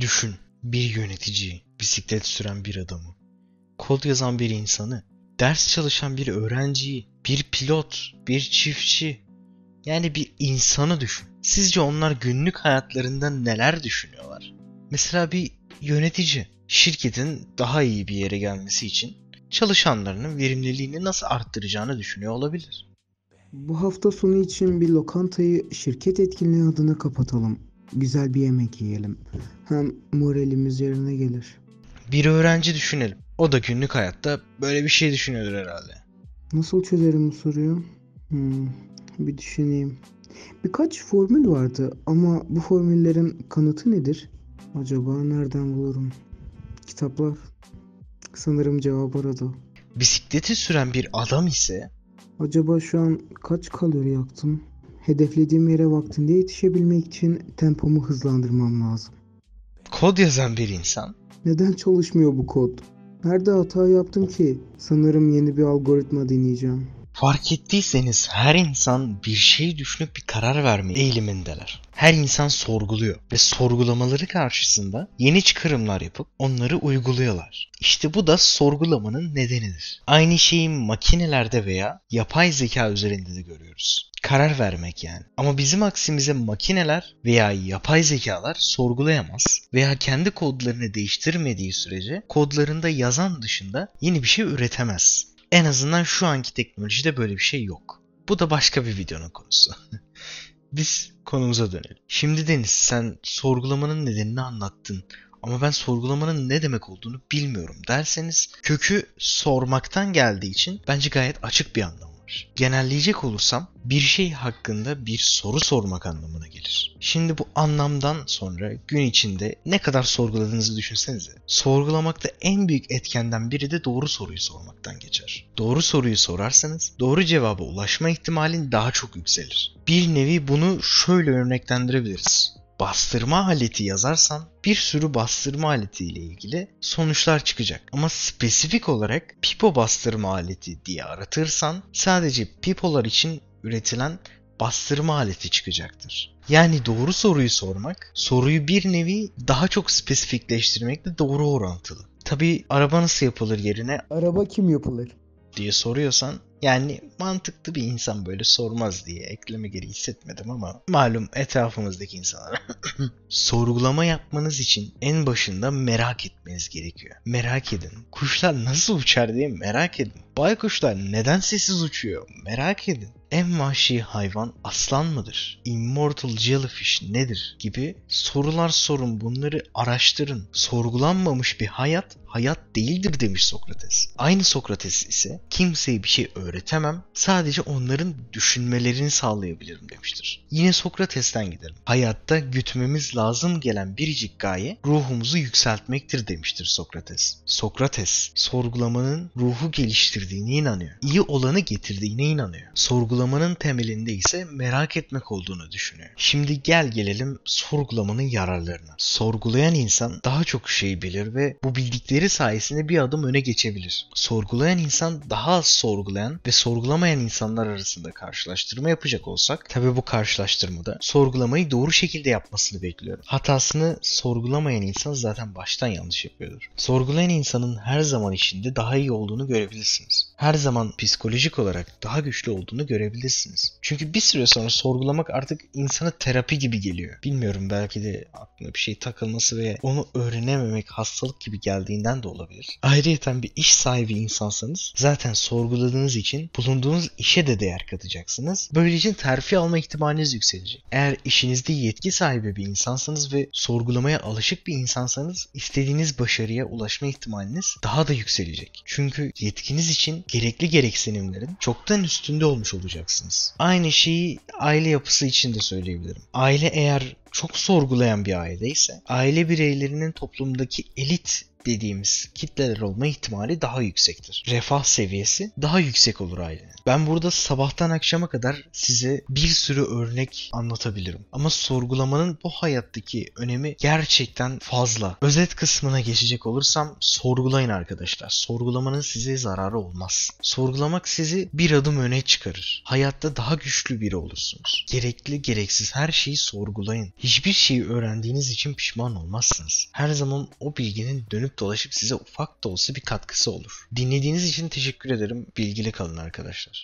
Düşün bir yönetici, bisiklet süren bir adamı, kod yazan bir insanı, ders çalışan bir öğrenciyi, bir pilot, bir çiftçi, yani bir insanı düşün. Sizce onlar günlük hayatlarında neler düşünüyorlar? Mesela bir yönetici şirketin daha iyi bir yere gelmesi için çalışanlarının verimliliğini nasıl arttıracağını düşünüyor olabilir. Bu hafta sonu için bir lokantayı şirket etkinliği adına kapatalım. Güzel bir yemek yiyelim. Hem moralimiz yerine gelir. Bir öğrenci düşünelim. O da günlük hayatta böyle bir şey düşünüyordur herhalde. Nasıl çözerim bu soruyu? Hmm, bir düşüneyim. Birkaç formül vardı ama bu formüllerin kanıtı nedir? Acaba nereden bulurum? Kitaplar. Sanırım cevap orada. Bisikleti süren bir adam ise Acaba şu an kaç kalori yaktım? Hedeflediğim yere vaktinde yetişebilmek için tempomu hızlandırmam lazım. kod yazan bir insan Neden çalışmıyor bu kod? Nerede hata yaptım ki? Sanırım yeni bir algoritma deneyeceğim. Fark ettiyseniz her insan bir şey düşünüp bir karar verme eğilimindeler. Her insan sorguluyor ve sorgulamaları karşısında yeni çıkarımlar yapıp onları uyguluyorlar. İşte bu da sorgulamanın nedenidir. Aynı şeyi makinelerde veya yapay zeka üzerinde de görüyoruz. Karar vermek yani. Ama bizim aksimize makineler veya yapay zekalar sorgulayamaz veya kendi kodlarını değiştirmediği sürece kodlarında yazan dışında yeni bir şey üretemez. En azından şu anki teknolojide böyle bir şey yok. Bu da başka bir videonun konusu. Biz konumuza dönelim. Şimdi Deniz sen sorgulamanın nedenini anlattın. Ama ben sorgulamanın ne demek olduğunu bilmiyorum derseniz kökü sormaktan geldiği için bence gayet açık bir anlamı var. Genelleyecek olursam bir şey hakkında bir soru sormak anlamına gelir. Şimdi bu anlamdan sonra gün içinde ne kadar sorguladığınızı düşünsenize. Sorgulamakta en büyük etkenden biri de doğru soruyu sormaktan geçer. Doğru soruyu sorarsanız doğru cevaba ulaşma ihtimalin daha çok yükselir. Bir nevi bunu şöyle örneklendirebiliriz bastırma aleti yazarsan bir sürü bastırma aleti ile ilgili sonuçlar çıkacak. Ama spesifik olarak pipo bastırma aleti diye aratırsan sadece pipolar için üretilen bastırma aleti çıkacaktır. Yani doğru soruyu sormak, soruyu bir nevi daha çok spesifikleştirmekle doğru orantılı. Tabi araba nasıl yapılır yerine Araba kim yapılır? diye soruyorsan yani mantıklı bir insan böyle sormaz diye ekleme gereği hissetmedim ama malum etrafımızdaki insanlar. Sorgulama yapmanız için en başında merak etmeniz gerekiyor. Merak edin. Kuşlar nasıl uçar diye merak edin. Baykuşlar neden sessiz uçuyor? Merak edin. En vahşi hayvan aslan mıdır? Immortal jellyfish nedir? Gibi sorular sorun bunları araştırın. Sorgulanmamış bir hayat hayat değildir demiş Sokrates. Aynı Sokrates ise kimseye bir şey öğretemem sadece onların düşünmelerini sağlayabilirim demiştir. Yine Sokrates'ten gidelim. Hayatta gütmemiz lazım gelen biricik gaye ruhumuzu yükseltmektir demiştir Sokrates. Sokrates sorgulamanın ruhu geliştirdiğine inanıyor. İyi olanı getirdiğine inanıyor. Sorgulamanın temelinde ise merak etmek olduğunu düşünüyor. Şimdi gel gelelim sorgulamanın yararlarına. Sorgulayan insan daha çok şey bilir ve bu bildikleri sayesinde bir adım öne geçebilir. Sorgulayan insan daha az sorgulayan ve sorgulamayan insanlar arasında karşılaştırma yapacak olsak tabi bu karşılaştırmada sorgulamayı doğru şekilde yapmasını bekliyorum. Hatasını sorgulamayan insan zaten baştan yanlış yapıyordur. Sorgulayan insanın her zaman içinde daha iyi olduğunu görebilirsiniz. Her zaman psikolojik olarak daha güçlü olduğunu görebilirsiniz. Çünkü bir süre sonra sorgulamak artık insana terapi gibi geliyor. Bilmiyorum belki de aklına bir şey takılması ve onu öğrenememek hastalık gibi geldiğinden de olabilir. Ayrıca bir iş sahibi insansanız zaten sorguladığınız için bulunduğunuz işe de değer katacaksınız. Böylece terfi alma ihtimaliniz yükselecek. Eğer işinizde yetki sahibi bir insansanız ve sorgulamaya alışık bir insansanız istediğiniz başarıya ulaşma ihtimaliniz daha da yükselecek. Çünkü yetkiniz için gerekli gereksinimlerin çoktan üstünde olmuş olacaksınız. Aynı şeyi aile yapısı için de söyleyebilirim. Aile eğer çok sorgulayan bir aileyse aile bireylerinin toplumdaki elit dediğimiz kitleler olma ihtimali daha yüksektir. Refah seviyesi daha yüksek olur ailenin. Ben burada sabahtan akşama kadar size bir sürü örnek anlatabilirim. Ama sorgulamanın bu hayattaki önemi gerçekten fazla. Özet kısmına geçecek olursam sorgulayın arkadaşlar. Sorgulamanın size zararı olmaz. Sorgulamak sizi bir adım öne çıkarır. Hayatta daha güçlü biri olursunuz. Gerekli gereksiz her şeyi sorgulayın. Hiçbir şeyi öğrendiğiniz için pişman olmazsınız. Her zaman o bilginin dönüp dolaşıp size ufak da olsa bir katkısı olur. Dinlediğiniz için teşekkür ederim. Bilgili kalın arkadaşlar.